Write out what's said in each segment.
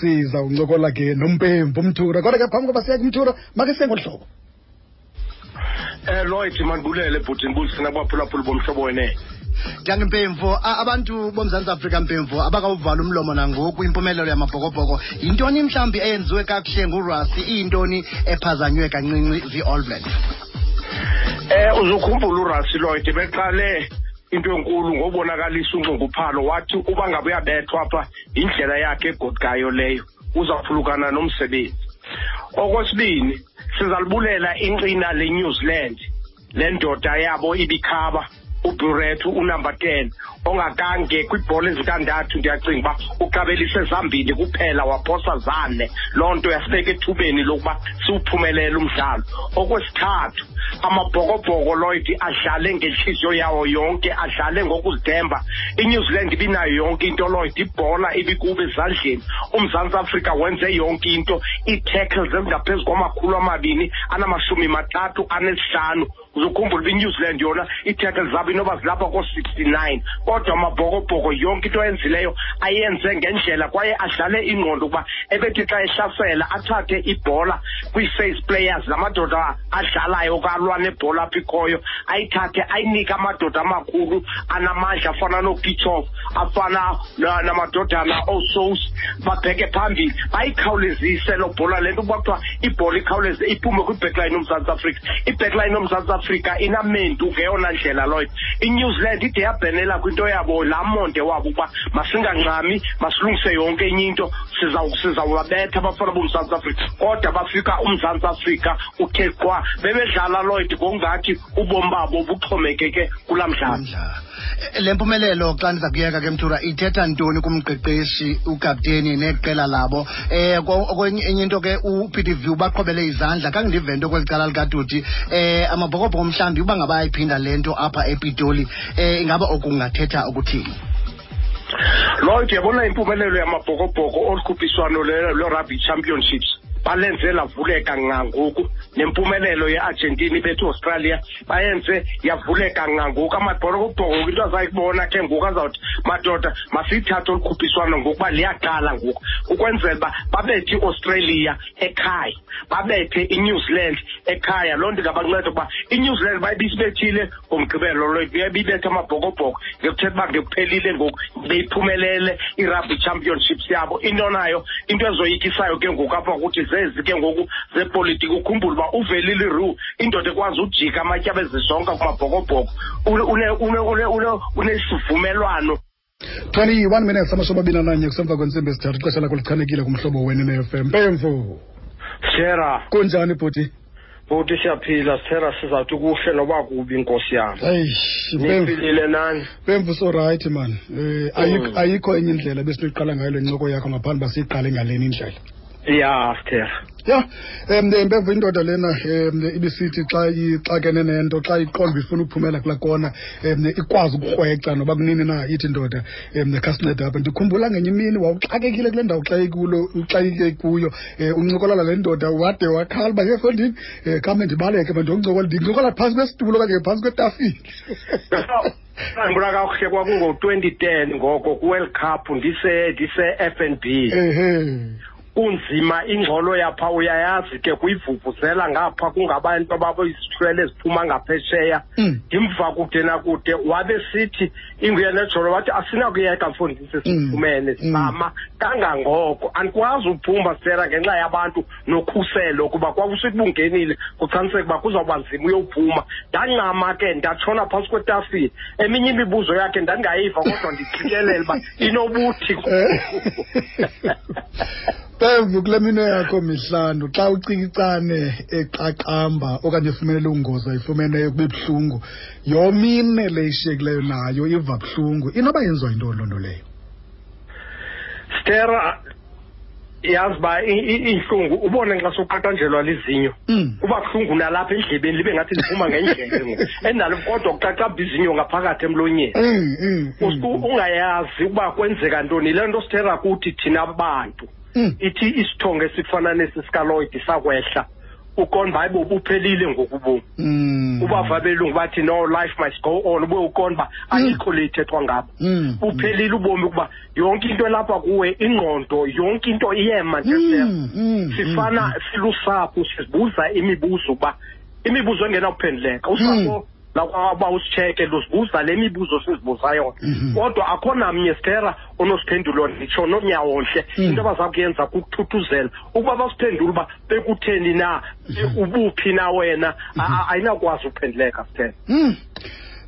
sizawuncokola ke nompemvu umthura. Kodwa ke phambi koba siya kumthura makhe siye ngolu hlobo eh Lloyd mandibulele bhuti ndibulise nabaphulaphuli bomhlobo wene Njani Mpemvu abantu bomzantsi Afrika Mpemvu abakawuvala umlomo nangoku impumelelo yamabhokobhoko. Yintoni mhlawumbi eyenziwe kakuhle ngurasi iyintoni ephazanywe kancinci zii-all blacks eh uzukhumbula uRasi Lloyd beqale into enkulu ngobonakalisa unxunguphalo wathi uba ngabe uyabethwa apha indlela yakhe egodgayo leyo uzawuphulukana nomsebenzi. Okwesibini sizalibulela inqina leNew Zealand le ndoda yabo ibikhaba uBuret unumber 10 ongakange kwibhola ezintandathu. Ndiyacinga uba uqabelise zambili kuphela waphosa zane. Loo nto yasibeka ethubeni lokuba siwuphumelele umdlalo. Okwesithathu amabhokobhoko lloyd adlale ngentliziyo yawo yonke adlale ngokuzithemba. Inew zealand ibinayo yonke into lloyd ibhola ibikubo ezandleni. Umzantsi afrika wenze yonke into ii-tackles ezingaphezu kwamakhulu amabini anamashumi mathathu anesihlanu. Uzokhumbula uba inew zealand yona ii-tackles zabo inoba zilapha koo-sixty-nine kodwa amabhokobhoko yonke into ayenzileyo ayenze ngendlela kwaye adlale ingqondo ukuba ebethi xa ehlasela athathe ibhola kwii-face players la madoda adlalayo kalwa nebhola apha ikhoyo ayithathe ayinike amadoda amakhulu anamandla afana nookichof afana namadodana oosous babheke phambili bayikhawulezise loo bhola le nto uba kuthiwa ibhola ikhawuleze iphume kwi-backline yomzantsi afrika. I-backline yomzantsi afrika inamendu ngeyona ndlela loyo. Inew zealand ide yabhenela kwinto yabo laa monde wabo ukuba masingangxami masilungise yonke enye into sizaw- sizawubabetha abafana bomzantsi afrika. Kodwa bafika umzantsi afrika uthe qwa bebedlala lloyd ngokungathi ubomi babo buxhomekeke kulaa mdlalo Eh, le mpumelelo xa ndiza kuyeka ke mthura ithetha ntoni kumqeqeshi ukapteni neqela labo? Um enye into ke upete view baqhobele izandla. Khange ndive nto kweli cala likaduti um amabhokobhoko mhlawumbi uba ngaba ayiphinda le nto apha epitoli. Um ingaba oku kungathetha ukuthini lloyd yabona impumelelo yamabhokobhoko olu khuphiswano le- lwe-rugby championships? Balenze lavuleka ngangoku nempumelelo ye-argentina ibethu australia bayenze yavuleka ngangoku amabhorokobhoko into azayikubona ke ngoku azawuthi madoda masiyithathe olukhuphiswano ngokuba liyaqala ngoku. Ukwenzela uba babethe iaustralia ekhaya babethe inew zealand ekhaya. Loo nto ingabanceda ukuba inew zealand bayibisibethile ngomgqibelo lo bibethe amabhokobhoko ngekuthetha uba ngekuphelile ngoku beyiphumelele i-rugby championships yabo. Into nayo into ezoyikisayo ke ngoku apha kuthi zezi ke ngoku zepolitiki ukhumbule uba uvelile iru indoda ekwazi ujika amatyaba ezisonka kumabhokobhoko. Une- une- une- une- une- unesivumelwano. Twenty-one minutes amashumi abini ananye kusemva kwentsimbi esithathu ixesha lakho lichanekile kumhlobo wena ne-fm mpemvu sera. Kunjani bhuti? Bhuti siyaphila. Sithera sizawuthi kuhle noba kubi inkosi yam. Mpemvu nifilile nani? Mpemvu sorayithi man. Um ayikho, Mm. enye indlela besinoyiqala ngayo le ncoko yakho ngaphambi uba siyiqale ngaleni indlela ya sithera ya um mpemvu indoda lena um ibisithi xa ixakene nento xa iqonda ifuna ukuphumela kula kona um ikwazi ukurhweca noba kunini na ithi ndoda um khasinceda apha. Ndikhumbula ngenye imini wawuxakekile kule ndawo uxake uxakeke kuyo um uncokolala le ndoda wade wakhala uba yefondini um khame ndibaleke ba ndiyoncokola ndincokola phantsi kwesitulo okanye phantsi kwetafile. Ngibona kakuhle kwakungo-twenty ten ngoko ku-world cup ndise ndise-f n b kunzima ingxolo yapha. Uyayazi ke kuyivuvuzela ngapha kungabantu ababoyisithwele eziphuma ngaphesheya. Mm. ndimva kude nakude wabe sithi inguye nejolo wathi asinakuyeka mfundisi siphumene Mm. sama kangangoko andikwazi uphuma sera ngenxa yabantu nokhuselo kuba kwakusithi bungenile kuchaniseke uba kuzawuba nzima uyophuma. Ndancama ke ndatshona phantsi kwetafile. Eminye imibuzo yakhe ndandingayiva kodwa ndiqikelela uba inobuthi. Pemvu kule mino yakho mihlanu. Xa ucikicane eqaqamba okanye efumenele ungozi ayifumeneyo kube buhlungu. Yomine le ishiyekileyo nayo iva buhlungu. Inoba yenziwa yinto loo nto leyo? Stera yazi uba i- i- iintlungu ubone nxa soqaqanjelwa lizinyo. Mm. kuba buhlungu nalapha endlebeni libe ngathi liphuma ngendlebe ngoku endalo kodwa kuqaqamba izinyo ngaphakathi emlonyeni. Mm, mm, Uske mm. ungayazi uba kwenzeka ntoni. Le nto sithera kuthi thina bantu. Mm. Ithi isithongo esifana nesi sikaloid sakwehla uqonda uba hayibo buphelile ngoku ubomi Mm. ubava belungu bathi no life must go on. Ube uqonda uba ayikho le ithethwa ngabo. Mm. buphelile ubomi ukuba yonke into elapha kuwe ingqondo yonke into iyema nje Stella. Mm, mm, sifana mm, silusapho sizibuza imibuzo uba imibuzo engenakuphenduleka usapho lakwaba usitsheke luzibuza le mibuzo sizibuza yona Mhm. kodwa akho namnye stera onosiphendulo nditsho nonyawontle Mm. into abaza kuyenza kukuthuthuzela ukuba basiphendule uba bekutheni na ubuphi na wena. A- a- ayinakwazi ukuphenduleka stera.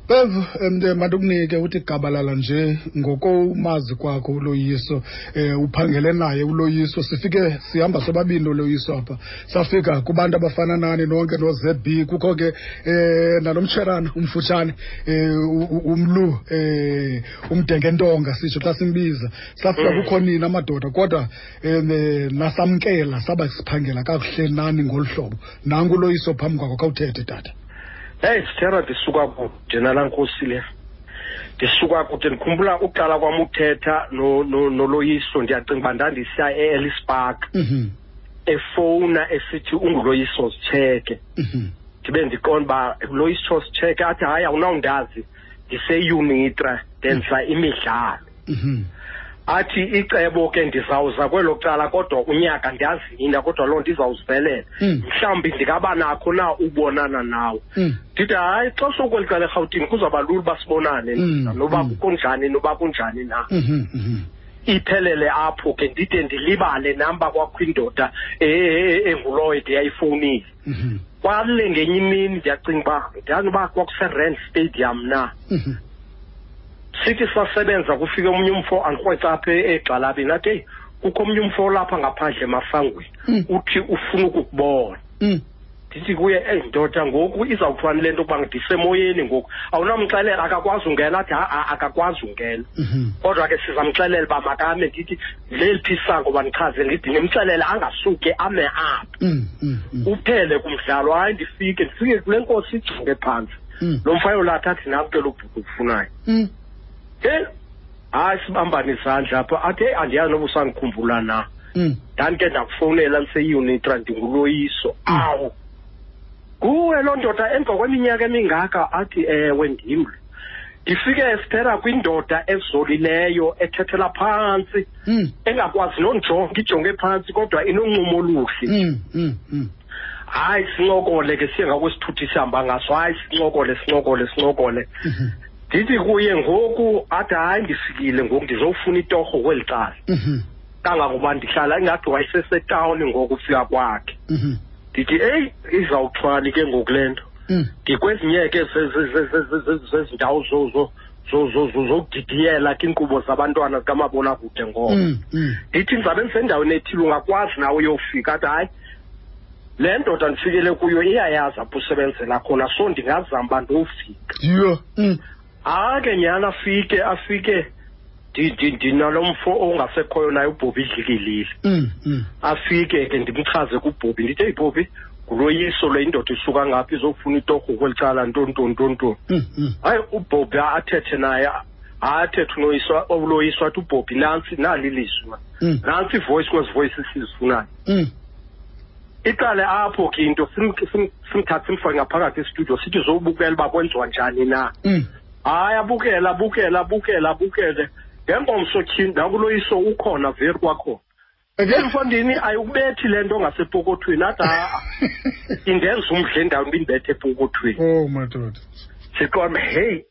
Bevu um mandikunike uthi gabalala nje ngokomazi kwakho uloyiso um uphangele naye uloyiso sifike sihamba sobabini uloyiso apha. Safika kubantu abafana nani nonke no ZB kukho ke um nalomtsherana umfutshane eh u- u- umlu um umdengentonga sitsho xa simbiza. Safika Mm. kukho nina amadoda kodwa eh, nasamkela saba siphangela kakuhle nani ngolu hlobo. Nanku uloyiso phambi kwakho khawuthethe tata heyi sithera ndisuka kude nalaa nkosi le. Ndisuka kude ndikhumbula uqala kwam uthetha no- no- noloyiso. Ndiyacinga uba ndandisiya e-ellis park. Mhm. Efowuna esithi unguloyiso sitsheke mhm. Ndibe ndiqonda uba uloyiso sitsheke athi hayi awunawundazi ndiseyunitra ndenza imidlalo. Mhm. Athi icebo ke ndizawuza kwelo cala kodwa unyaka ndiyazinda kodwa loo nto izawuzivelela Mm. mhlawumbi ndingaba nakho na ubonana nawe Mm. ndithi hayi xa sokweli cala erhawutini kuzawuba lula uba sibonane Mm, noba mm. kunjani noba kunjani na Mhm, -hmm. iphelele apho ke ndide ndilibale namba kwakho indoda e- ndiyayifowunile e- enguloyd eyayifowunile Mhm, kwale ngenye imini ndiyacinga uba ndiyazi uba kwakuserand stadium na mhm. Sithi sasebenza kufike omnye umfo andikrweca apha egxalabeni athi eyi kukho omnye umfo lapha ngaphandle emasangweni Mm. uthi ufuna ukukubona Mm. ndithi kuye eyi ndoda ngoku izawuthwani le nto ukuba ndisemoyeni ngoku awunamxelela akakwazi ungena athi ha akakwazi ungena Mhm. kodwa ke sizamxelela uba makame ndithi leliphi isango bandichaze ndithi ndimxelele angasuke ame apha Mm, mm, mm. uphele kumdlalo hayi ndifike ndifike kule nkosi ijonge phantsi Mm. lo mfayo lathi athi nam ke lo bhuku Mm. he hayi sibambane izandla apha athi heyi andiyazi noba usandikhumbula na Mm. ndandike ndakufowunela ndiseyunitra ndinguloyiso awu nguwe loo ndoda emva kweminyaka emingaka athi ewe ndim ndifike esitera kwindoda ezolileyo ethethela phantsi Mm. engakwazi nonjonga ijonge phantsi kodwa inoncumo oluhle Mm. Mm. Mm. hayi sincokole ke siye ngakwesithuthi sihamba ngaso hayi sincokole sincokole sincokole Mhm. Ndithi kuye ngoku athi hayi ndifikile ngoku ndizowufuna itorho kweli cala Mhm. kangangoba ndihlala ingathi wayesesetawuni ngoku ufika kwakhe Mhm. ndithi eyi izawuthwali ke ngoku le nto Mm. ndikwezinye ke ze- ze- ze- ze- ze- ze- zezindawo zo- zo- zo- zo- zo- zokudidiyela ke iinkqubo zabantwana zikamabonakude ngoko Mm. Mm. ndithi ndizabe ndisendaweni ethile ungakwazi nawe uyofika athi hayi le ndoda ndifikele kuyo iyayazi apho usebenzela khona so ndingazama uba ndowufika Yho. Mm. hayi ke nyhani afike afike ndi- ndi- ndinalo mfo ongasekhoyo naye ubhobhi idlikilile Mm. Mm. afike ke ndimchaze kubhobhi ndithi eyi bhobhi nguloyiso le indoda isuka ngapha izofuna itorho kweli cala ntontoni ntontoni Mm. Hayi ubhobhi athethe naye athethe unoyiswa uloyiswa athi ubhobhi nantsi nali ilizwi Mm. nantsi ivoice kwezi voice sizifunayo iqale apho ke into sim- sim- simthathe simfake ngaphakathi estudio sithi zowubukela uba kwenziwa njani na. Hayi abukele abukele abukele abukele ngengomso tyhini nakuloyiso ukhona veri kwakhona Ake? emfondini ayikubethi le nto ngasepokothweni athi ha indenza umdla endaweni bindibethe epokothweni Oh madoda. siqonda heyi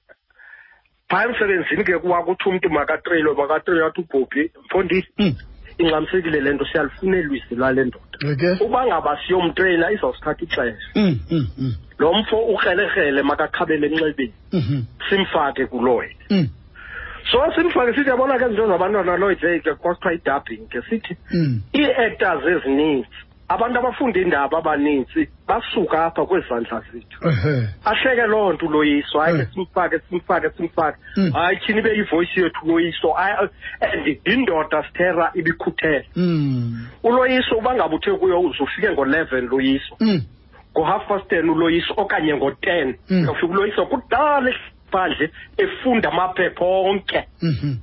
phaya emsebenzini ke kwakuthi umntu makatreyilwe makatreyilwe athi ubhobhi mfondini Mm. ingxamisekile le nto siyalifuna elwisi lwale ndoda uba ngaba siyomtreyila izawusithatha ixesha Mm. Mm. Mm. Lo mfo ukrelekrele makaqhabele enxebeni Mhm. simfake kuloyd Mm. so simfake sithi yabona ke zinto zabantwana loyd hey ke kwasithiwa idubbing ke sithi Mm. ii-actors ezininzi abantu abafunda iindaba abanintsi basuka apha kwezi zandla zethu Ehe. ahleke loo nto uloyiso hayi ke Mm. simfake simfake simfake Mm. hayi tyhini ibe yivoyici yethu uloyiso Hayi, and indoda sithera ibikhuthele Mm. uloyiso uba ngaba uthe kuyo uzufike ngo-eleven loyiso Mm. Ngo-half past ten uloyiso okanye ngo-ten Mm. uyawufika uloyiso kudala phandle efunda amaphepha onke Mhm.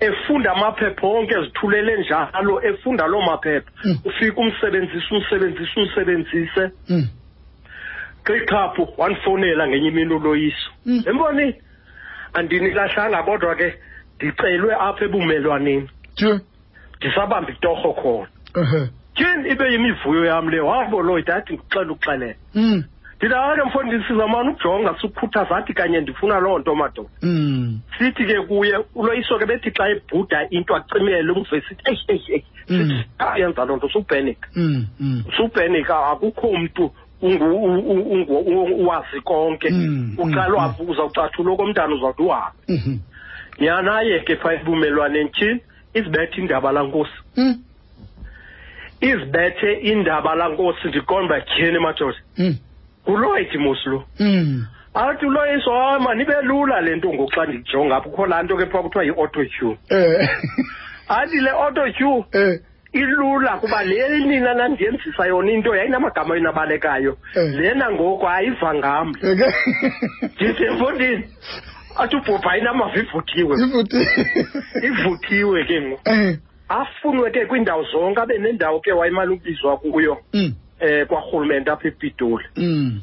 efunda amaphepha onke ezithulele njalo efunda loo maphepha Mm. ufike umsebenzise umsebenzise umsebenzise Mm. qiqhaphu wandifowunela ngenye imini uloyiso Mm. embonini andinilahlanga kodwa ke ndicelwe apha ebumelwaneni ndisabamba itorho khona. Tyhini ibe yimivuyo yam le. Wabo loyd athi ndikuxela ukuxelela Mm. ndithi ake mfo ndisizamane ukujonga sikukhuthaza athi kanye ndifuna loo nto madoda Mm. sithi ke kuye uloyiso ke bethi xa ebhuda into acimele umve sithi eyi eyi eyi ayenza loo nto subhenika Mm. Subhenika akukho mntu uwazi konke. Uqala uzawucathula okomntana uzawuthi uhambe nyanaye ke phaa ebumelwaneni tyhini izibethe indaba lankosi. Izibethe indaba lankosi ndiqonda uba tyhini madoda Mm. nguloyd mos lo Mm. athi uloyiso hayi manibe lula le nto ngoku xa ndijonga apha kukho laa nto ke phaa kuthiwa yi-auto tune Eh. athi le auto tune Eh. ilula kuba le nina nandiyenzisa yona into yayinamagama ayinabalekayo Eh. lena ngoku ayiva ngam Eke. ndithi emfundini athi ubhobha ayinamava ivuthiwe ivuthiwe ke ngoku. Afunwe ke kwiindawo zonke abe nendawo ke wayemane ubizwa kuyo Mm. um kwarhulumente apha epitoli Mm.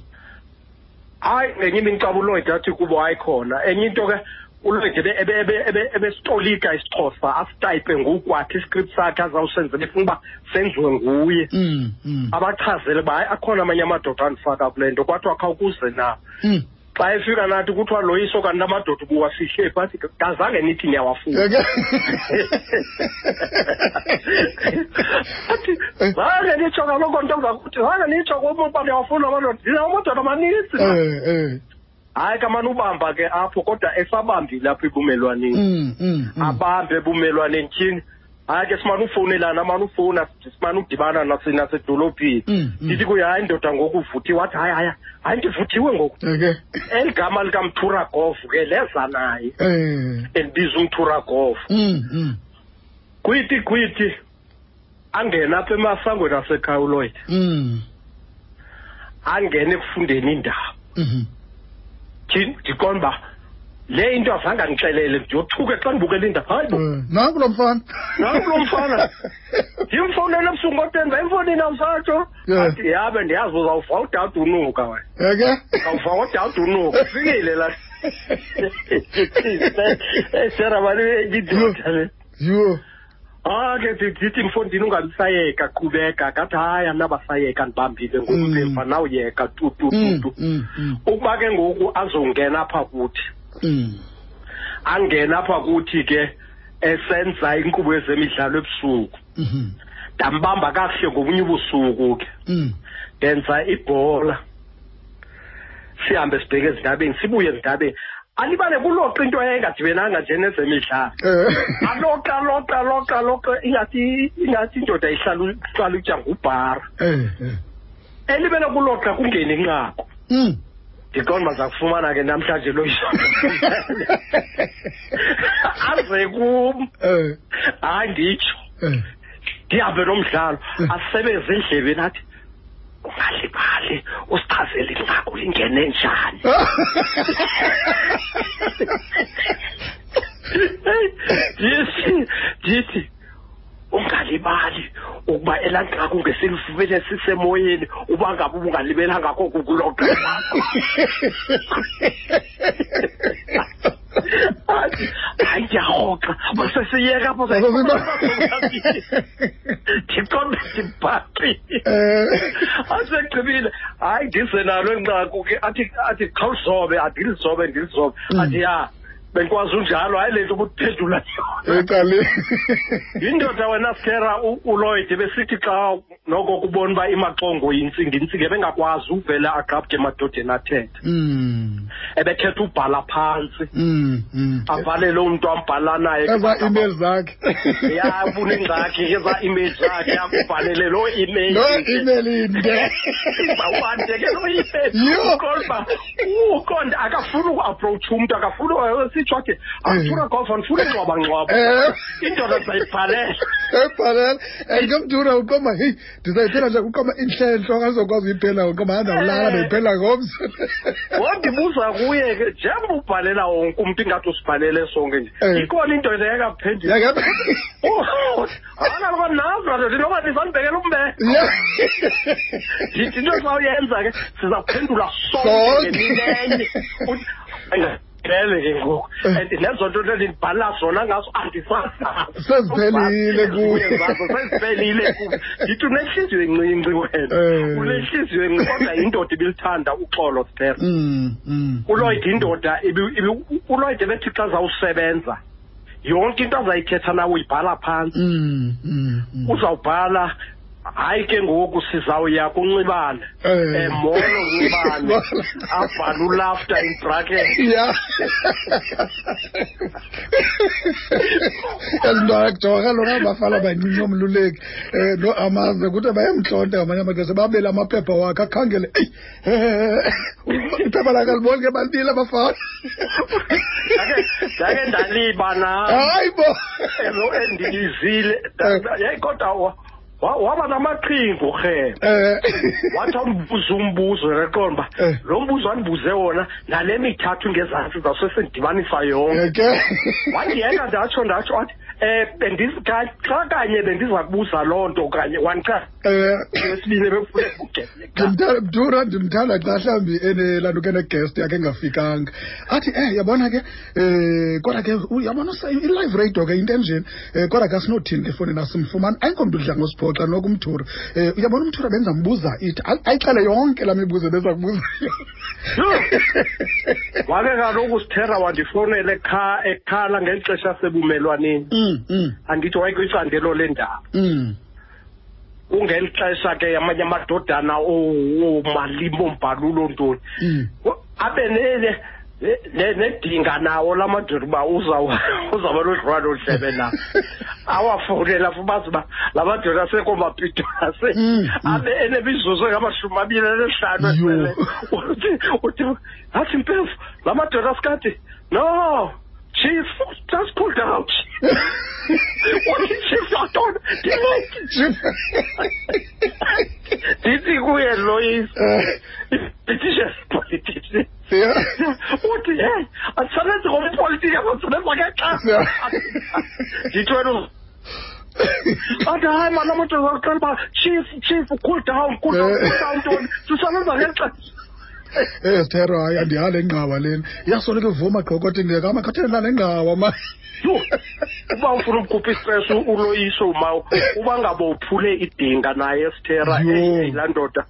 hayi ngenye imini xa uloyd athi kubo ayikhona enye into ke uloyd ebe- ebe- ebe- ebe- ebesitolika isixhosa asitayipe ngokwakhe iscript sakhe azawusenze befuna uba senziwe nguye Mm. Mm. abachazele uba hayi akhona amanye amadoda andifaka kule nto kwathiwa khawukuze na Mm. Xa efika nathi kuthiwa loyiso kanti amadoda ubuwafihle phi athi kazange nithi niyawafuna Eke. athi zange nitsho kaloko nto zakuthi zange nitsho kuba niyawafuna amadoda ndinawo amadoda amanintsi Eh. Eh. hayi kamane ubamba ke apho kodwa esabambile apho ebumelwaneni Mm. Mm. mm. Hayi ke simane ufowunelana amane ufowuna simane udibana nase- nasedolophini Mm, mm. ndithi kuye hayi ndoda ngoku uvuthiwe wathi hayi hayi hayi ndivuthiwe ngoku eli gama likamthura gof ke leza naye Eh. endibiza umthura gof Mm. Gwithi angena apha emasangweni Mm. angene ekufundeni indaba Mhm. ndiqonda uba le into azange andixelele ndiyothuke xa ndibukela indaba hayi bo Eh, Nanku lo mfana. Nanku lo mfana. ndimfowunele ebusuku ngotenza emfowunini awusatsho Yeah. athi yabe ndiyazi uzawuva udade unuka wena Eke. awuva udade unuka ufikile la esera mani idoda le Yo. ah ke ndithi mfondini ungabisayeka qhubeka ngathi hayi andinabasayeka ndibambile ngoku Mm. lemva nawuyeka tu tu tu Mm. tu Mm. Mm. ukuba ke ngoku azongena apha kuthi Mm. Angena apha kuthi ke esenza inkqubo yezemidlalo ebusuku Mhm. ndambamba kakuhle ngobunye ubusuku ke Mm. ndenza ibhola sihambe sibheke ezindabeni sibuye ezindabeni alibale kuloqa into eyayingadibenanga nje nezemidlalo Eh. aloqa loqa loqa loqa ingathi ingathi indoda ihlala ihlala utya ngubhara Eh. Eh. elibele kuloqa kungeni inqaku Mm. Ndiqonda baza kufumana ke namhlanje lo aze kum Eh. hayi nditsho Eh. ndihambe nomdlalo Mm. asebeze endlebeni athi ungalibali usichazele inqaku lingene njani ndithi ndithi ungalibali ukuba elaa nqaku ngesilifumene sisemoyeni uba ngabe ubungalibelanga koko kuloqa hayi ndiyarhoxa basesiyeka apho ndiqonda ndibhaqile Eh. asegqibile hayi ndize nalo enqaku ke. Athi athi khawuzobe andilizobe ndilizobe athi ya benkwazi unjalo hayi le nto ubuphendula yona Ecaleni. yindoda wena skera u- uloyd besithi xa noko kubona uba imaxongo yintsingintsigi ebengakwazi uvela agqabde emadodeni athethe Mm. ebekhetha ubhala phantsi Mm. Mm. avalele umntu ambhala naye Eza email zakhe. ya bunengxaki eza email zakhe akubhalele loo email Lo email inde. izawuhande ke loo email Yho. uqonda uqonda akafuni ukuapproach umntu akafuni sitsho athi andifuna golf andifuna ingxwabangxwaba Eh. indoda zayibhalela ebhalela and ke mdura uqoma heyi ndizayiphela nje ukoma intlentlo akazokwazi uyiphela ngokoma andawulala ndiyiphela ngomso wandibuza kuye ke njengoba ubhalela wonke umntu ingathi usibhalele sonke nje Eh. ikhona into nje yakaphendula Yake- akaloba nazi madoda noba ndizandibekela umbele Yeah. ndithi into xa uyenza ke siza kuphendula sonke Sonke. Ngelinenye ngele ke ngoku Eh. and nezo nto ndibhala zona ngazo andisazazi Seziphelile kuwe. Zazo seziphelile kuwe ndithi unenhliziyo encinci wena Eh. unenhliziyo encinci kodwa indoda ibilithanda uxolo sitera Mm, mm. uloyd indoda ibi- ibi- uloyd ebethi xa zawusebenza yonke into azayithetha nawe uyibhala phantsi Mm, mm, mm. uzawubhala hayi ke ngoku sizawuya kunxibane Eh. um molo nxibane abhale ulafter in bracket. Yeah. ezinto akujonga kaloku abafana bancinci omluleki um no-amaze ukuthi bayemntlonta ngamanye amaxesha babele amaphepha wakhe akhangele eyi eh, iphepha lakhe aliboni ke balibile abafana Ndake- ndake ndaliba nam hayi bo. Elo endilizile. Yayi kodwa wa- wa- waba namaqhingu rhebe um wathi ambuze umbuzo reqonda uba Eh. lo mbuzo wandibuze wona nale mithathu ngezantsi zasesendidibanisa yonke. Ke wandiyeka ndatsho ndatsho wathi um xa kanye bendiza kubuza loo nto kanye wandichaza um wesibini bekufuneka ndimthanda xa mhlawumbi enelaa nto ke negest yakhe engafikanga. Athi eh yabona ke um kodwa ke yabona i-live radio ke into enjeni um kodwa ke asinothini efowunini asimfumani. Ayikho mntu udla ngosiphoxa noko umthura um uyabona umthura bendizambuza ithi ay- ayixele yonke laa mibuzo beza kubuza wake kaloku sithera wandifowunele ekha- ekhala ngeli xesha sebumelwaneni Mm, mm, andithi wayekwicandelo leendaba mm. kungeli xesha ke amanye amadodana oomalimo mbhalulo ntoni Mm. abe nele ne- ne- nedinga nawo la madoda uba uzaw- uzawuba nodlwane odlebe na awafowunela fubazi uba la madoda asekomapitola se Mm, mm. abe enemizuzu engamashumi abili anesihlanu Yo. esele uthi uthi athi mpefu la madoda asikade no chief just pulled out uthi chief yantona ndileki ndithi kuye loyisa Eh, ndithi politician yeah. uthi hey andisebenzi ngompolitiki andisebenza ngexesha Yeah. ndithi wena uz- athi hayi mani amadoda akuxela uba chief chief cool down cool down cool down ntoni sisebenza ngexesha Eh Sithero hayi andihale ingqawa lena. Iyasoloko ivuma gqokothi ngeke amakhathele nale ngqawa ma. Yho, uba ufuna ukukhupha istress u- uloyiso umawo uba ngaba uphule idinga naye esithera Yho. eyi laa ndoda.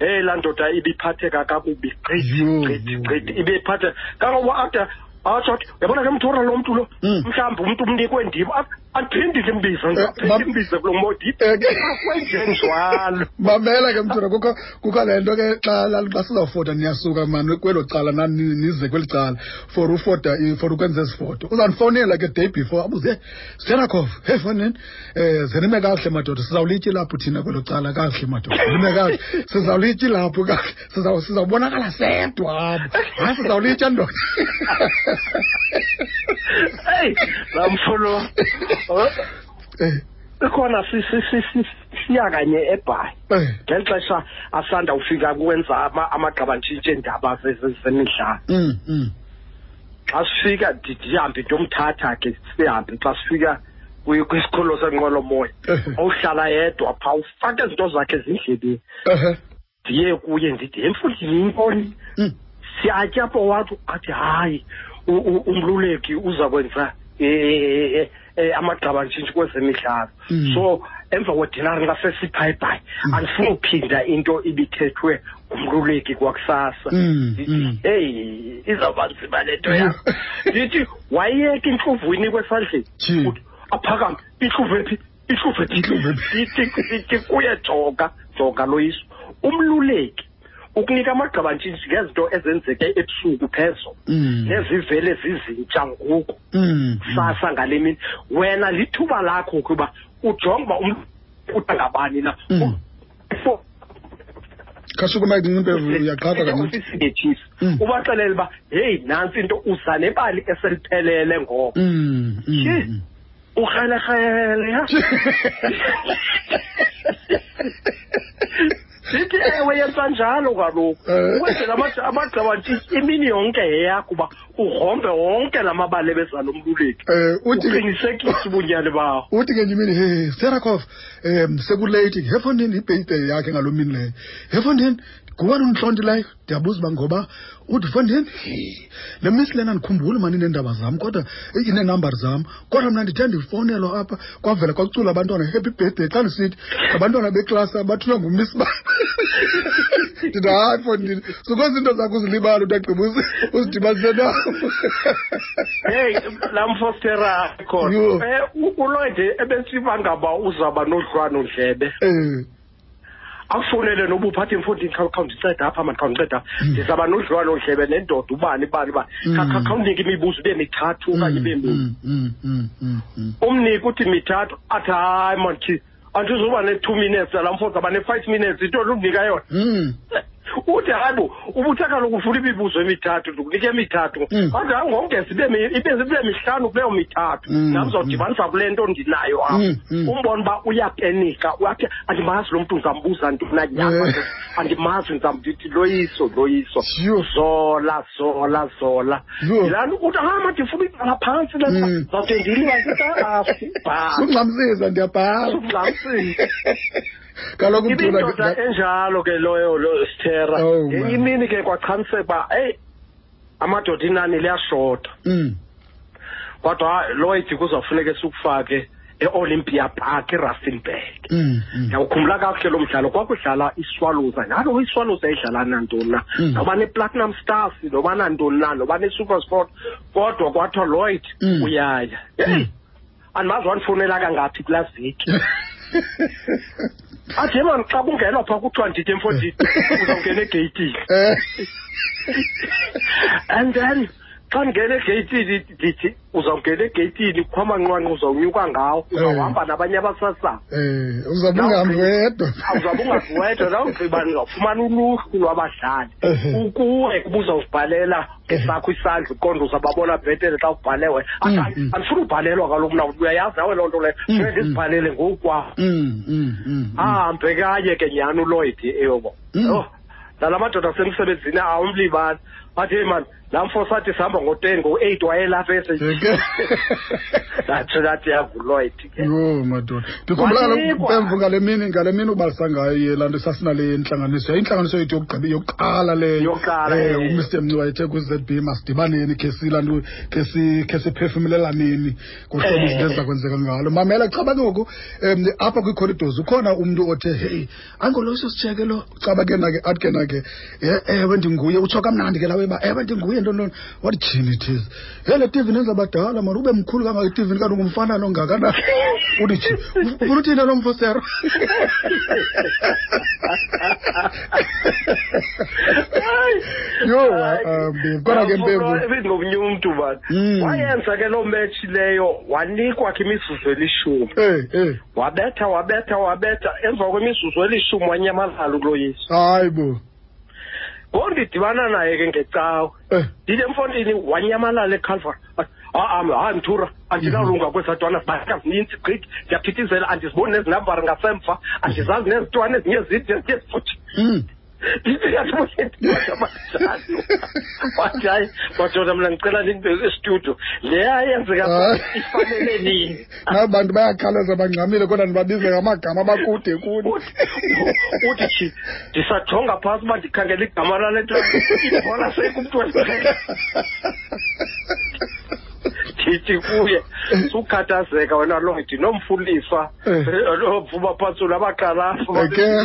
Eyi laa ndoda ibiphatheka kakubi. Gqithi Yho, gqithi yho. gqithi ibiphathe. Kangoba ade atsho athi uyabona ke mthora lo mntu lo? Mm. mhlawumbi umntu umnikwe ndim andiphindi ndimbize ndiphinde ndimbize kulo modi Eh, kwenjenjalo mamela ke mthuna kukho kukho le nto ke xa xa sizawufota niyasuka mani kwelo cala nize kweli cala for ufota for ukwenza ezi foto. Uzandifowunela ke day before abuze sterakov hey fonini? Um zenime kakuhle madoda sizawulityi lapho thina kwelo cala kakuhle madoda zenime kakuhle sizawulityi lapho kakuhle Sizaw- sizawubonakala sedwa apho hayi sizawulitya ndoda? Eyi laa mfolo Eh, ikhona si- si- siya kanye ebhayi. Eh, ngeli xesha asanda ufika kwenza ama- amagqabantshintshi eendaba ze- ze- zemidlalo. Mm, mm, xa sifika ndihambe ntomthatha ke sihambe. Xa sifika kwi- kwisikhululo senqwelomoya Ehe. awuhlala yedwa phaa ufake izinto zakhe ezindlebeni. Ndiye kuye ndithi emfundini yintoni? Mm, siyatya apho wathi athi hayi umluleki uza kwenza eh, eh, eh, amagqabantshintshi kwezemidlalo Mm. so emva kwedinari xa sesiphayi-bhayi andifuni uphinda into ibithethwe ngumluleki kwakusasa Mm, Ndithi, mm. heyi izawuba nzima le nto yam ndithi wayeka intluvu inikwe esandleni Tyhi. Uthi, aphakame intluvu ephi intluvu ephi Intluvu ephi? ndithi ndithi kuye jonga jonga loyiso umluleki ukunika amagqabantshintshi ngezinto ezenzeke ebusuku phezolo Mm. nezivele zizintsha ngoku. Mm, sasa ngale mini. Wena lithuba lakho ukuba ujonge uba umntu utangabani na. Mm. For- khashukuma incinimpevu uyaqhapha kancinci ubaxelele uba heyi nantsi into uza nebali eseliphelele ngoko. ukrelekrele ndithi ewe yenza njalo kaloku ukwenzela amagqabanti imini yonke yeyakho uba ugrombe wonke la mabali ebezalomluleki uqinisekise ubunyani bawo uthi ngenye imini hey sterakov um sekuleythi hefonini ibheyide yakhe ngaloo mini leyo hefonini ngubani undihlontileyo ndiyabuza uba ngoba uthi fondini le miss lena ndikhumbuli mani neendaba zam kodwa eh, zam. Kodwa mna ndithe ndifowunelwa apha kwavela kwakucula abantwana happy birthday. Xa ndisithi ngabantwana beklasi abathunywa ngumiss ba ndithi hayi fondini sukwenza into zakho uzilibala utagqiba uzidibanise nam hey lamfostera khona. Um uloyde ebesiba ngaba uzawuba nodlwanondlebe um akufunele noba uphathe mfondini khawundinceda apha mani khawundinceda ndizawuba nodlwanondlebe nendoda ubani ubani uba Mm. khawunike imibuzo ibe mithathu okanye ibe mini mm, mm, mm, mm. umnike uthi mithathu athi hayi manthi andizuba ne-two minutes nalaa mfo zaba ne-five minutes into ndinika yona Mm. Uthi hayi bo ubuthe kaloku ufuna imibuzo emithathu ndikunike emithathu Mm. athi hayi ngongeza ibe mi- ibe ibe mihlanu kuleyo mithathu Mm, nam zawudibanisa kule nto ndinayo apha Mm, mm. umbona uba uyapenika uyathi andimazi lo mntu ndizambuza ntona nyama Eh. andimazi ndizamdithi loyiso loyiso Yho. zola zola zola Yho. yilaa nto uthi hayi mandifuna iqala phantsi le Mm. zawude ndilibasibhala sukungxamsisa ndiyabhala sukungxamsisa kaloku ibindoda enjalo ke loyo lo sithera Oh, ngenye man. imini ke kwachaniseka uba eyi amadoda inani liyashota. Mm. kodwa loyid kuzawufuneka sikufake e-olympia park erustenburg. Mm, mm. ndiyawukhumbula kakuhle lo mdlalo? Kwakudlala iswaluza. Njalo iswaluza idlala nantoni na? Mm. noba ne-platinum stars noba nantoni na? Noba ne-super sport. Kodwa kwathiwa lloyd Mm. uyaya. Heyi andimazi wandifowunela kangaphi kulaa veki athi mani xa kungenwa phaa kuthiwa ndide mfondini uzawungena egeyitini. Eh, and then xa ndingena egeyitini ndithi uzawungena egeyitini kukho amanqwanqwa uzawunyuka ngawo uzawuhamba nabanye abasasana eh, uzawube ungahambi wedwa awuzawube ungaziwedwa nawugqiba ndizawufumana uluhlu lwabadlali Ehe. ukuwe kuba uzawuzibhalela ngesakho isandla uqonda uzawubabona bhetele xa ubhalewe Mm, mm. andifuna ubhalelwa kaloku mna uyayazi nawe loo nto leyo Mm, funeka mm. ndizibhalele ngokwam Mm, mm, mm, mm. ahambe kanye ke nyhani uloyd eyobo Mm. oh nala madoda asemsebenzini awumlibali athi hey mani laa mfo sathi sihamba ngo-ten ngo-eight wayelapha ese ndatsho ndathi ke yho madoda. Ndikhumbula ngale mini ngale mini ubalisa ngayo laa nto sasinale ntlanganiso yayintlanganiso yethu yokuqala leyo. Eh, umr. Mnci wayethe kwi-z b masidibaneni khe silaa nto khe siphefumelelaneni ngohlobo Eh. izinto eziza kwenzeka ngalo. Mamela caba ke ngoku um apha kwii-corridors ukhona umntu othe heyi angoloso sitsheke lo caba ke nake athi ke nake "Eh, ewe ndinguye utsho kamnandi ke lawe uba ewe ndinguye ntoni wathi jini ithizi hele tivini tv nenza badala mani ube mkhulu kangaka itivini kanti ungumfana nongakanani uthi tyhi funa uthini lo mfosero? Yho, um, kodwa ke Mpemvu. ebingomnye umntu bani Mm. wayenza ke loo metshi leyo wanikwa ke imizuzu elishumi. Eh, eh. wabetha wabetha wabetha emva kwemizuzu elishumi wanyamalala uloyiso hayi bo ngoku ndidibana naye ke ngecawe Eh, ndithi emfondini wanyamalala ecalvary. Hayi hayi mthura. Andinalunga kwezatwana zibaka zinintsi gqithi. Ndiyaphithizela andiziboni nezinambari ngasemva. Andizazi nezitwana ezinye zide ezinye zifuthi mm. ndithi yathibonaabanjalo wathi hayi madoda mna ndicela estudio le ayenzeka Hayi. ifanele nini nabo bantu bayakhalaza bangxamile kodwa ndibabize ngamagama abakude kuni Uthi- uthi chi ndisajonga phantsi uba ndikhangela igama lale nto ibhola sekumntu wesiqhele ndithi kuye sukhathazeka wena lloyd nomfundisa Eh. nomvuma phantsula abaqalafu Okay.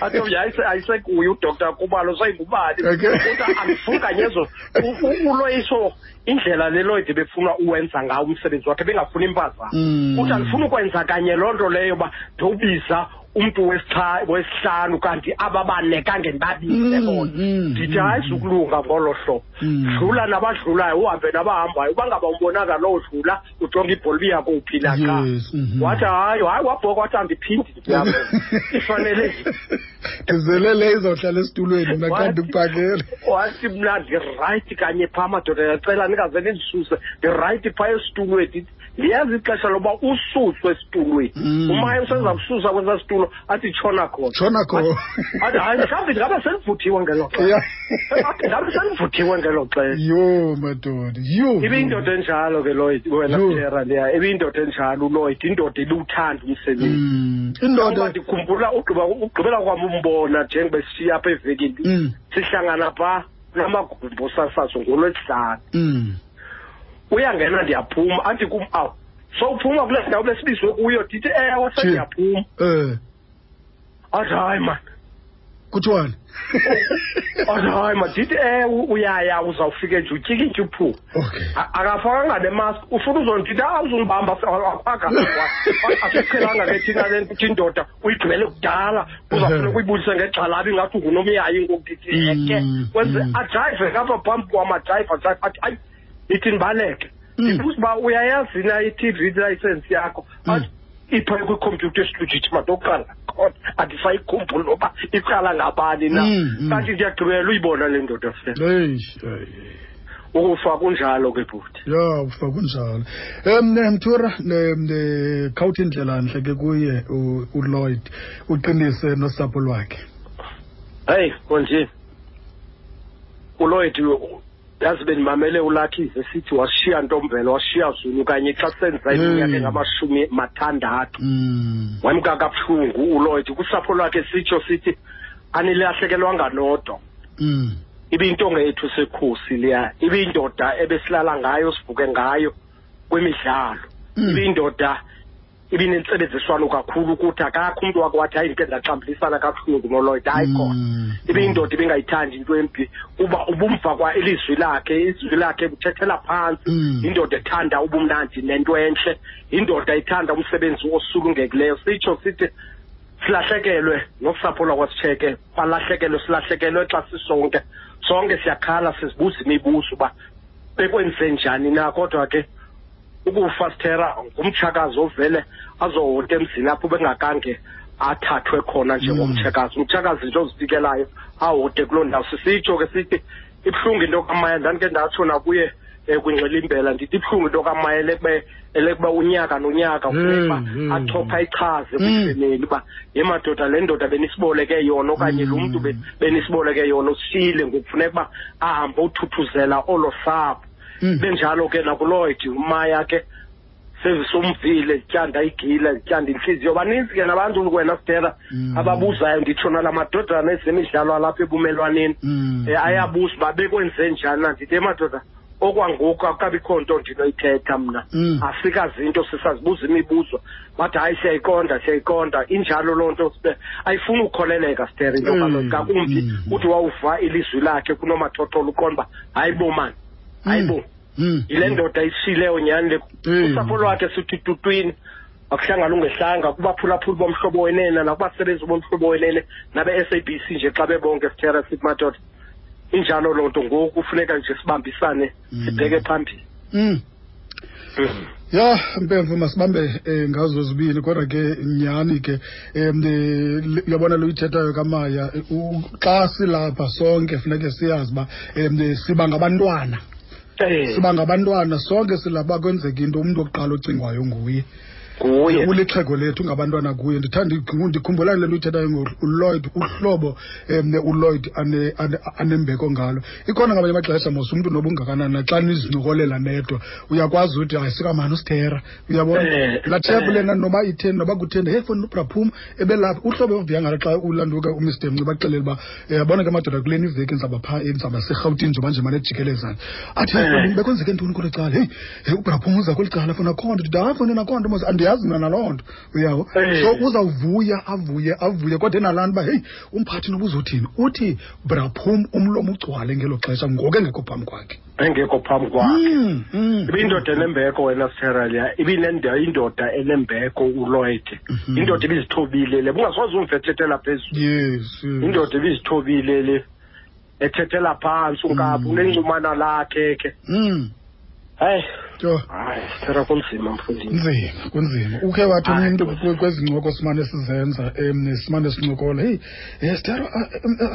athi "Ayise- ayisekuye udoktar kubalo sayingubani Okay. uthi andifuni kanyezo U- u- uloyiso indlela le lloyd befuna uwenza ngawo umsebenzi wakhe bengafuni impazamo Mm. uthi andifuni ukwenza kanye loo nto leyo uba ndiwubiza umntu wesicha- wesihlanu kanti aba bane kangeni babize Mm, bona mm, ndithi mm, hayi mm. sukulunga ngolo hlobo. Dlula nabadlulayo uhambe nabahambayo. Uba ngaba umbonaka lowo dlula ujonga ibhola biyakuphila ka. Yes, mhm. wathi hayi hayi wabhoka wathi andiphindi ndiyabona ifanele ndizelele izohlala esitulweni mna xa Wathi- ndikuphakele wathi mna ndirayithi kanye phaa madoda ndiyacela ndingaze nindisuse ndirayithi phaa esitulweni. Ndiyazi ixesha loba ususwe esitulweni. Mm. umaye useza kususa kwesaa situlo athi tshona khona. Tshona kho athi hayi mhlawumbi ndingabe selivuthiwe ngelo xesha. Yeah. athi ngabe selivuthiwe ngelo xesha. Yo madoda yo. Ibiyindoda enjalo ke lloyd wena Yho. sera leya ibiyindoda enjalo uloyd indoda iluthanda umsebenzi. Mm, Ngoba indoda ndikhumbula ugqiba ugqibela kwam umbona njengoba sishiya apha evekini. Mm, sihlangana phaa namagumbo sasazo ngolwesihlanu. Mm. Uyangena ndiyaphuma athi kum awu. So uphuma kule ndawo besibizwe kuyo ndithi ewe Thi. sendiyaphuma. Eh. Athi hayi mani kuthiwani? Athi hayi ma ndithi ewe uyaya uzawufike nje utyikitye uphume. Okay. A- akafakanga nemask ufuna uzondithi awuzundibamba akwaka asiqhelanga ke thina le nto indoda uyigqibele kudala. Uzawufuna ukuyibulisa ngegxalabi ingathi ungunomyayi ngokuthi eke Mm, kwenze mm. ajayive kapha phambi kwam ajayive ajayive athi hayi ithi ndibaleke Mm. ndibuza uba uyayazi na i-t v license yakho? Athi ipha kwikhompyutha esitudit madokuqala khona andisayikhumbuli noba iqala ngabani na. Mm, mm. kanti ndiyagqibela uyibona le ndoda fe hey hey. ukufa kunjalo ke bhuti. Ya ufa kunjalo um mthura khawuthi indlela ntle ke kuye uloyd uqinise nosapho lwakhe. Heyi konje uloyd yazi bendimamele ulakhize sithi washiya ntombela washiya zulu kanye xa senza iminyaka Mm. engamashumi mathandathu. Mm, wemka kabuhlungu uloyd kusapho lwakhe sitsho sithi anilahlekelwanga nodwa mm, ibiyintonga yethu sekhosi leya ibiyindoda ebesilala ngayo sivuke ngayo kwimidlalo. Mm. Ibiyindoda ibinentsebenziswano kakhulu ukuthi akakho umntu wakhe wathi hayi ndike ndaxambulisana kabuhlungu noloyd hayi khona. Mm, ibiyindoda ibingayithandi into embi. Kuba ubumva kwa ilizwi lakhe izwi lakhe kuthethela phantsi Mm. indoda ethanda ubumnandi nento entle indoda ethanda umsebenzi osulungekileyo. Sitsho sithi silahlekelwe nosapho lwakwasitsheke balahlekelwe silahlekelwe xa sisonke. Sonke siyakhala sizibuza imibuzo uba bekwenze njani na kodwa ke ukufa sithera ngumtshakazi ovele azohote emzini apho bengakange athathwe khona njengomtshakazi umtshakazi nje ozifikelayo ahote kuloo ndawo sisitsho ke sithi ibuhlungu into kamaya ndandike ndatsho nakuye um kwingxilimbela ndithi ibuhlungu into kamaya elekuba elekuba unyaka nonyaka kufuneka Mm, mm. achopha ichaze Mm. kwifemeli uba ye madoda le ndoda benisiboleke yona okanye lo mntu be- benisiboleke yona usile ngoku funeka uba ahambe othuthuzela olo sapho mm. Benjalo ke nakuloyd umaya ke sevisumvile zityanda igile zityanda intliziyo baninzi ke nabantu wena sidera Mm. ababuzayo nditsho nala madodana ezemidlalo alapha ebumelwaneni. Mm. um ayabuza uba bekwenze njani na? Ndithi emadoda okwangoku akukabikho nto ndinoyithetha mna. Mm. asikazinto sisazibuza imibuzo. Bathi hayi siyayiqonda siyayiqonda. Injalo loo nto sibe ayifuni ukholeleka sidere into Mm, kaloku. Ngakumbi mm. uthi wawuva ilizwi lakhe kunomathotholo uqonda uba hayi bo mani hayi bo Mm. yile ndoda ishileyo nyhani le Mm. usapho lwakhe sithi tutwini akuhlanga lungehlanga kubaphulaphuli bomhlobo wenene nakubasebenzi bomhlobo wenene nabe-s a b c nje xa bebonke sithera sithi madoda injalo loo nto ngoku kufuneka nje sibambisane Mm. sibheke phambili Mm. ya mpemvu masibambe eh, ngazo zibini kodwa ke nyhani ke um uyabona lo ithethayo kamaya eh, xa silapha sonke funeke siyazi uba um siba ngabantwana Eh, siba ngabantwana sonke silapha kwenzeka into umntu wokuqala ocingwayo nguye. Nguye ulixhego lethu ngabantwana kuye. Ndithanda igqi- ndikhumbula le nto uyithethayo ulloyd uhlobo um ane- anembeko ngalo. Ikhona ngamanye amaxesha mos umntu noba ungakanani naxa nizincokolela nedwa. Uyakwazi uthi hayi sikamani usithera? Uyabona? Eh, laa thephu eh. lena noba itheni noba kutheni hey fona ubraphuma ebelapha. Uhlobo ovuya ngalo xa ulanduka umr. Mnci baxelele uba um yabona ke madoda kuleni iveki ndizawuba phaa ndizawuba serhawutini njengoba nje mane jikelezana. Athi Eh. Bekwenzeke ntoni kwelo cala? Heyi hey, ubraphuma uza kweli cala fona akho nto fona nakho nto mos andiyazi mna naloo nto uyawo Eh. so uzawuvuya avuye avuye kodwa enalaa nto uba heyi umphathi noba uzothini uthi braphum umlomo ugcwale ngelo xesha ngoku engekho phambi kwakhe engekho phambi kwakhe Mm, mm. ibiyindoda enembeko wena seralia ibiindoda indoda enembeko uloyd Mhm. indoda ibizithobile le bungasoze umvethethela phezulu indoda ibizithobile le ethethela phantsi unkapho Mm. unencumana lakhe ke Mm. hayi yho hayi kunzima mfundini nzima kunzima. Ukhe wathi Hayi, umntu kwezi ncoko simane sizenza um simane sincokola heyi um stero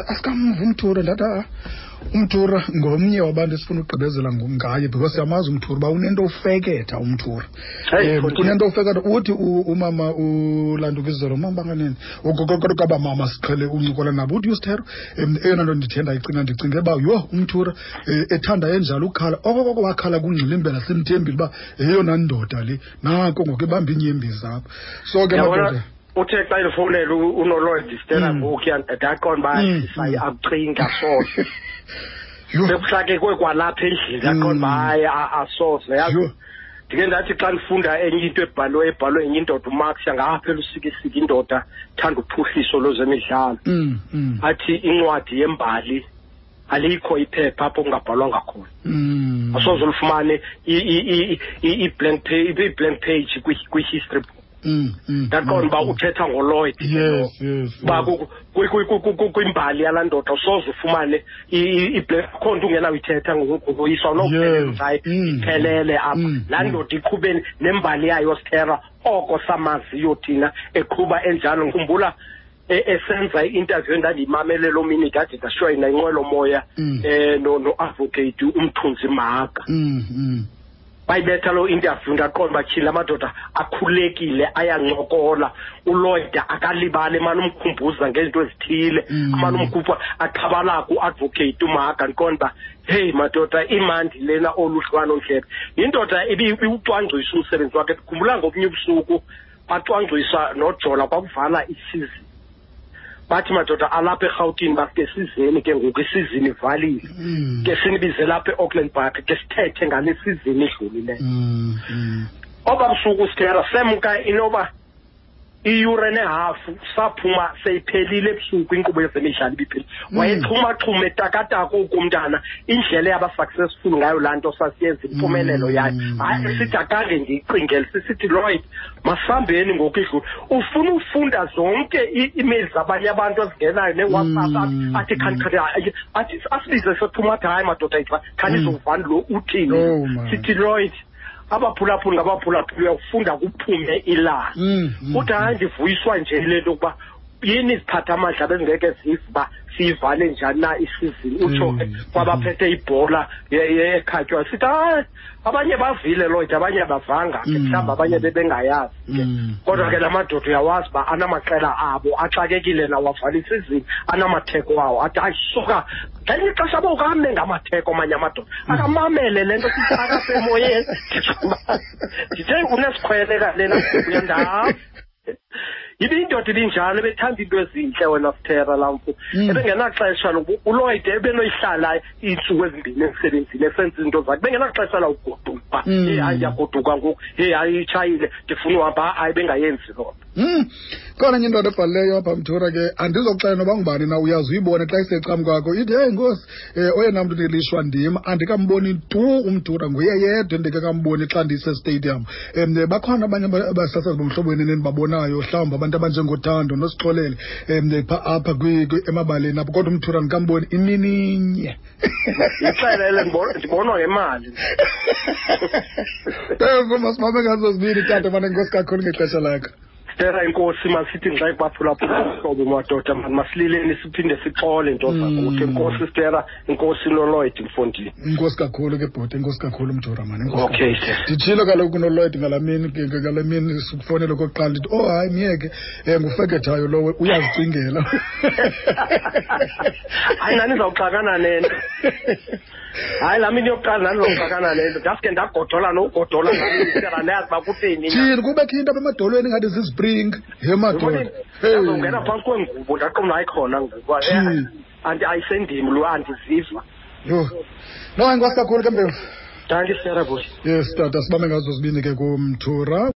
asikamva umthulo ndathi a umthura ngomnye wabantu esifuna ukugqibezela ngo- ngaye because siyamazi umthura uba unento ufeketha umthura um unento ufeketha uthi umama ulandukizelo mama banganini kaba mama siqhele uncukola nabo uthi usithero um eyona nto ndithenda icinga ndicinge uba yho umthura um ethanda enjalo ukhala. Okokoko wakhala kungxilimbela simthembile uba yeyona ndoda le nako ngoku ebamba iinyembi zapho so ke madoda uthe xa ndifowunele unoloyd stera Mm. ndaqonda uba Mm, sayi mm. akucinga yho bekuhlakekwe kwalapha endlini ndaqonda uba hayi asoze yazi? Ndike ndathi xa ndifunda enye into ebhalwe ebhalwe enye indoda umax yangaphela usikisika indoda thanda uphuhliso lwezemidlalo. Mm, athi incwadi yembali alikho iphepha apho kungabhalwanga khona. Asoze ulifumane i-blank page kwi-history book. Ndaqonda uba mm, uthetha ngoloyd yes yes uba ku- ku- ku- kwimbali yalaa ndoda soze ufumane akho nto ungenawuyithetha ngoyiswa Mm. iphelele apha Mm. laa ndoda iqhubeni nembali yayo stera oko samaziyo thina eqhuba enjalo ngikhumbula e- esenza i-interview endandiyimamele loo mini ndade ndashoyina inqwelomoya Mm. um no-advocate umthunzi mahaka Mm, mm. Bayibetha loo interview ndaqonda uba tyhini la madoda akhulekile ayancokola. Uloyd akalibali emane umkhumbuza ngezinto ezithile. Mm. amane umkhupha aqhabala ku-advocate umaga ndiqonda uba heyi madoda imandi lena olu hlukano ndlebe yindoda ibi- ibiwucwangcisa umsebenzi wakhe ndikhumbula ngobunye ubusuku bacwangcisa nojola kwakuvala isizini. Bathi madoda alapha erhawutini basike sizeni ke ngoku isizini ivalile Mm. ke sinibize lapha e-auckland park ke sithethe ngale sizini edlulileyo Mm, mm. oba busuku sithera semka inoba iyure nehafu saphuma seyiphelile ebusuku inkqubo yezemidlalo ibiphelile Mm. wayexhumaxhuma etakataka ukumntana indlela yaba-successful ngayo laa nto sasiyenza impumelelo Mm. yayo hayi sithi akange ndiyicingele sisithi lloyd masihambeni ngoku idlula ufuna ufunda zonke ii-emails zabanye abantu ezingenayo newhatsapp Mm. athi khani khani hayi, athi asibize sophuma athi hayi madoda ethu khandizovani lo uthini Oh, my. sithi lloyd abaphulaphuli ngabaphulaphuli uyawufunda kuphume ilanga. Mm, mm, kuthi hayi ndivuyiswa nje le nto yokuba yini iziphatha amandla bezingeke zive uba siyivale njani na isizini utsho Mm, ke kwabaphethe ibhola ye- ye- ekhatywayo sithi hayi abanye bavile lloyd abanye bavanga ke Mm. mhlawumbi abanye bebengayazi ke. Mm. kodwa ke la madoda uyawazi uba anamaqela abo axakekile nawo avala isizini anamatheko wawo athi hayi suka ngelinye ixesha bokame ngamatheko amanye amadoda. Akamamele le nto sisakasemoyeni ndithe unesikhwele kalena uyandazi ibindoda ibinjalo ebethanda into ezintle wena sithera lamfu Mm. ebengenaxesha lokuba uloyd ebenoyihlala iintsuku ezimbini emsebenzini esenza izinto zakhe. Bengenaxesha lawugoduka. Mm. heyi hayi ndiyagoduka ngoku. Heyi hayi itshayile. Ndifuna uhamba hayi bengayenzi loo nto Mm. khona enye indoda ebhalileyo apha mthura ke andizokuxela noba ngubani na uyazi uyibone xa isecam kwakho. Ithi heyi nkosi um oyena mntu ndilishwa ndim andikamboni tu umthura nguye yedwa endike kamboni xa ndisestadium um bakhona abanye aba- abasasazi bomhlobweni endibabonayo mhlawumbi abantu abanjengothando nosixolele. Um pha apha emabaleni apho kodwa umthura ndikamboni imininye ixelele ndibonwa ngemali. Masibambe ngazo zibini tata mane nkosi kakhulu ngexesha lakho stera inkosi masithi nxa ikwaphulaphula uhlobo madoda mani masilileni siphinde sixole nto Mm. zakuthi inkosi stera inkosi noloyd mfondini. Inkosi kakhulu ke bhoti inkosi kakhulu mthura mani Okay, nditshilo kaloku kunoloyd ngala mini ke- ke- ngala mini sikufowunela okokuqala ndithi oh hayi myeke um ngufekethayo lowe uyazicingela. Hayi nani zawuxakana nento hayi laa mini yokuqala nandizawuxakana nento ndaske ndagodola nogodola ndayazi uba kutheni thini? Kubekho into apha emadolweni ingathi zispring he madoda ndazongena phantsi kwengubo ndaqonda ayikhona ngoku ayisendim lo andiziva yho no inkosi kakhulu ke mbewu danki stera buti yes tata sibambe ngazo zibini ke kumthura